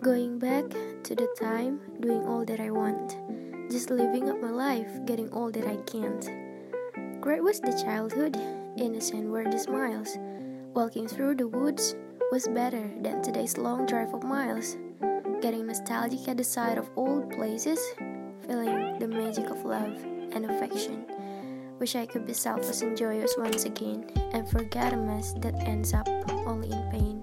Going back to the time, doing all that I want, just living up my life, getting all that I can't. Great was the childhood, innocent were the smiles. Walking through the woods was better than today's long drive of miles. Getting nostalgic at the sight of old places, feeling the magic of love and affection. Wish I could be selfless and joyous once again and forget a mess that ends up only in pain.